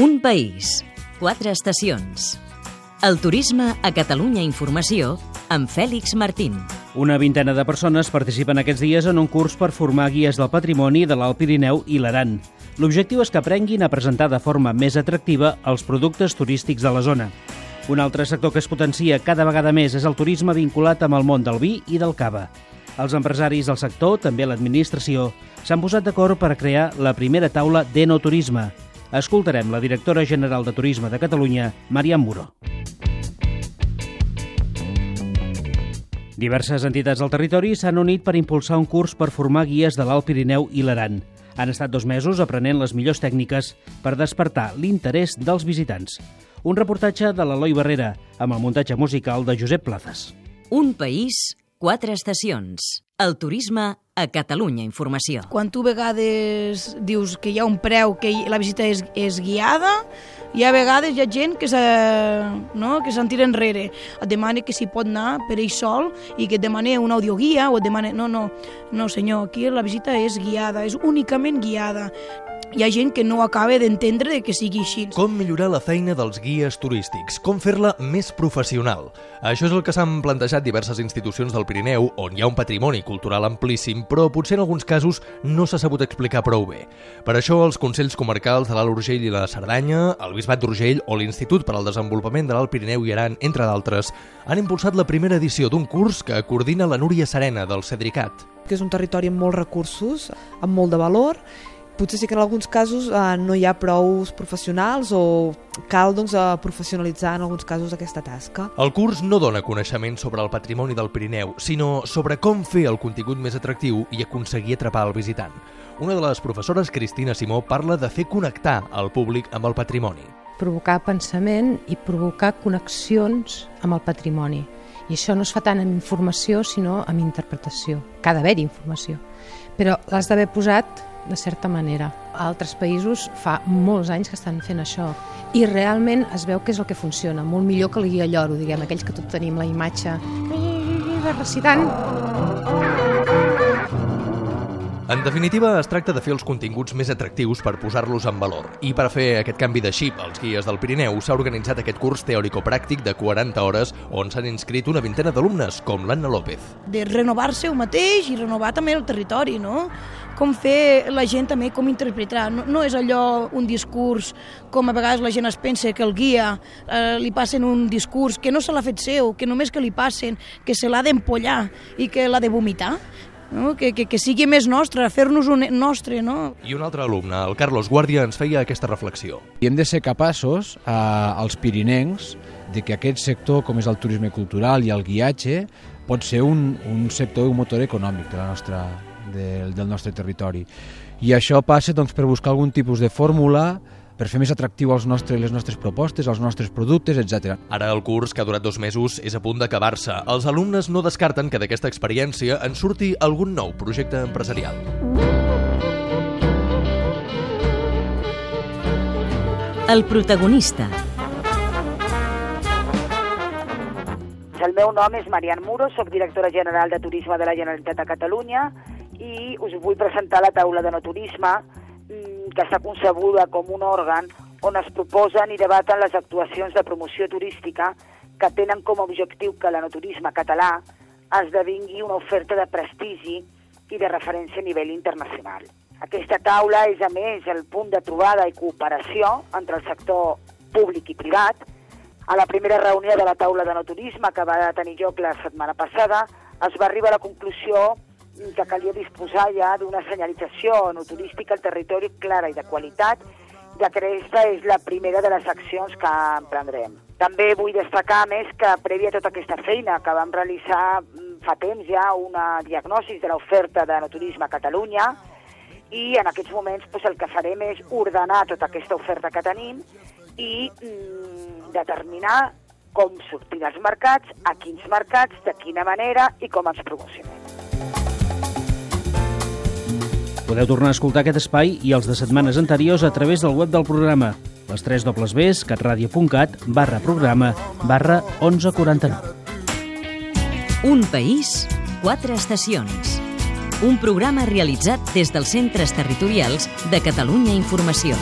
Un país, quatre estacions. El turisme a Catalunya Informació amb Fèlix Martín. Una vintena de persones participen aquests dies en un curs per formar guies del patrimoni de l'Alt Pirineu i l'Aran. L'objectiu és que aprenguin a presentar de forma més atractiva els productes turístics de la zona. Un altre sector que es potencia cada vegada més és el turisme vinculat amb el món del vi i del cava. Els empresaris del sector, també l'administració, s'han posat d'acord per crear la primera taula d'enoturisme. Escoltarem la directora general de Turisme de Catalunya, Mariam Muro. Diverses entitats del territori s'han unit per impulsar un curs per formar guies de l'Alt Pirineu i l'Aran. Han estat dos mesos aprenent les millors tècniques per despertar l'interès dels visitants. Un reportatge de l'Eloi Barrera, amb el muntatge musical de Josep Plazas. Un país, quatre estacions. El turisme a Catalunya Informació. Quan tu a vegades dius que hi ha un preu, que la visita és, és guiada, hi ha vegades hi ha gent que se, no, que se'n tira enrere. Et demana que s'hi pot anar per ell sol i que et demana una audioguia o et demana... No, no, no senyor, aquí la visita és guiada, és únicament guiada hi ha gent que no acaba d'entendre que sigui així. Com millorar la feina dels guies turístics? Com fer-la més professional? Això és el que s'han plantejat diverses institucions del Pirineu, on hi ha un patrimoni cultural amplíssim, però potser en alguns casos no s'ha sabut explicar prou bé. Per això, els Consells Comarcals de l'Alt Urgell i la Cerdanya, el Bisbat d'Urgell o l'Institut per al Desenvolupament de l'Alt Pirineu i Aran, entre d'altres, han impulsat la primera edició d'un curs que coordina la Núria Serena del Cedricat. Que és un territori amb molts recursos, amb molt de valor, potser sí que en alguns casos eh, no hi ha prous professionals o cal doncs, eh, professionalitzar en alguns casos aquesta tasca. El curs no dona coneixement sobre el patrimoni del Pirineu, sinó sobre com fer el contingut més atractiu i aconseguir atrapar el visitant. Una de les professores, Cristina Simó, parla de fer connectar el públic amb el patrimoni. Provocar pensament i provocar connexions amb el patrimoni. I això no es fa tant amb informació, sinó amb interpretació. Que ha d'haver informació. Però l'has d'haver posat de certa manera. A altres països fa molts anys que estan fent això i realment es veu que és el que funciona, molt millor que el guia lloro, diguem, aquells que tot tenim la imatge recitant. En definitiva, es tracta de fer els continguts més atractius per posar-los en valor. I per fer aquest canvi de xip als guies del Pirineu s'ha organitzat aquest curs teòrico-pràctic de 40 hores on s'han inscrit una vintena d'alumnes, com l'Anna López. De renovar-se un mateix i renovar també el territori, no? Com fer la gent també, com interpretar. No, no és allò un discurs com a vegades la gent es pensa que el guia eh, li passen un discurs que no se l'ha fet seu, que només que li passen, que se l'ha d'empollar i que l'ha de vomitar no? que, que, que sigui més nostre, fer-nos un nostre. No? I un altre alumne, el Carlos Guàrdia, ens feia aquesta reflexió. I hem de ser capaços, eh, els pirinencs, de que aquest sector, com és el turisme cultural i el guiatge, pot ser un, un sector i un motor econòmic de la nostra, del, del nostre territori. I això passa doncs, per buscar algun tipus de fórmula per fer més atractiu els nostres, les nostres propostes, els nostres productes, etc. Ara el curs, que ha durat dos mesos, és a punt d'acabar-se. Els alumnes no descarten que d'aquesta experiència en surti algun nou projecte empresarial. El protagonista. El meu nom és Marian Muro, sóc directora general de Turisme de la Generalitat de Catalunya i us vull presentar la taula de no turisme Mm, que està concebuda com un òrgan on es proposen i debaten les actuacions de promoció turística que tenen com a objectiu que l'anoturisme català esdevingui una oferta de prestigi i de referència a nivell internacional. Aquesta taula és, a més, el punt de trobada i cooperació entre el sector públic i privat. A la primera reunió de la taula de no turisme, que va tenir lloc la setmana passada, es va arribar a la conclusió que calia disposar ja d'una senyalització no turística al territori clara i de qualitat, ja que aquesta és la primera de les accions que emprendrem. També vull destacar més que prèvia a tota aquesta feina que vam realitzar mm, fa temps ja una diagnosi de l'oferta de turisme a Catalunya i en aquests moments doncs, el que farem és ordenar tota aquesta oferta que tenim i mm, determinar com sortir als mercats, a quins mercats, de quina manera i com ens promocionem. Podeu tornar a escoltar aquest espai i els de setmanes anteriors a través del web del programa les 3 dobles Bs, catradio.cat, barra programa, barra 1149. Un país, quatre estacions. Un programa realitzat des dels centres territorials de Catalunya Informació.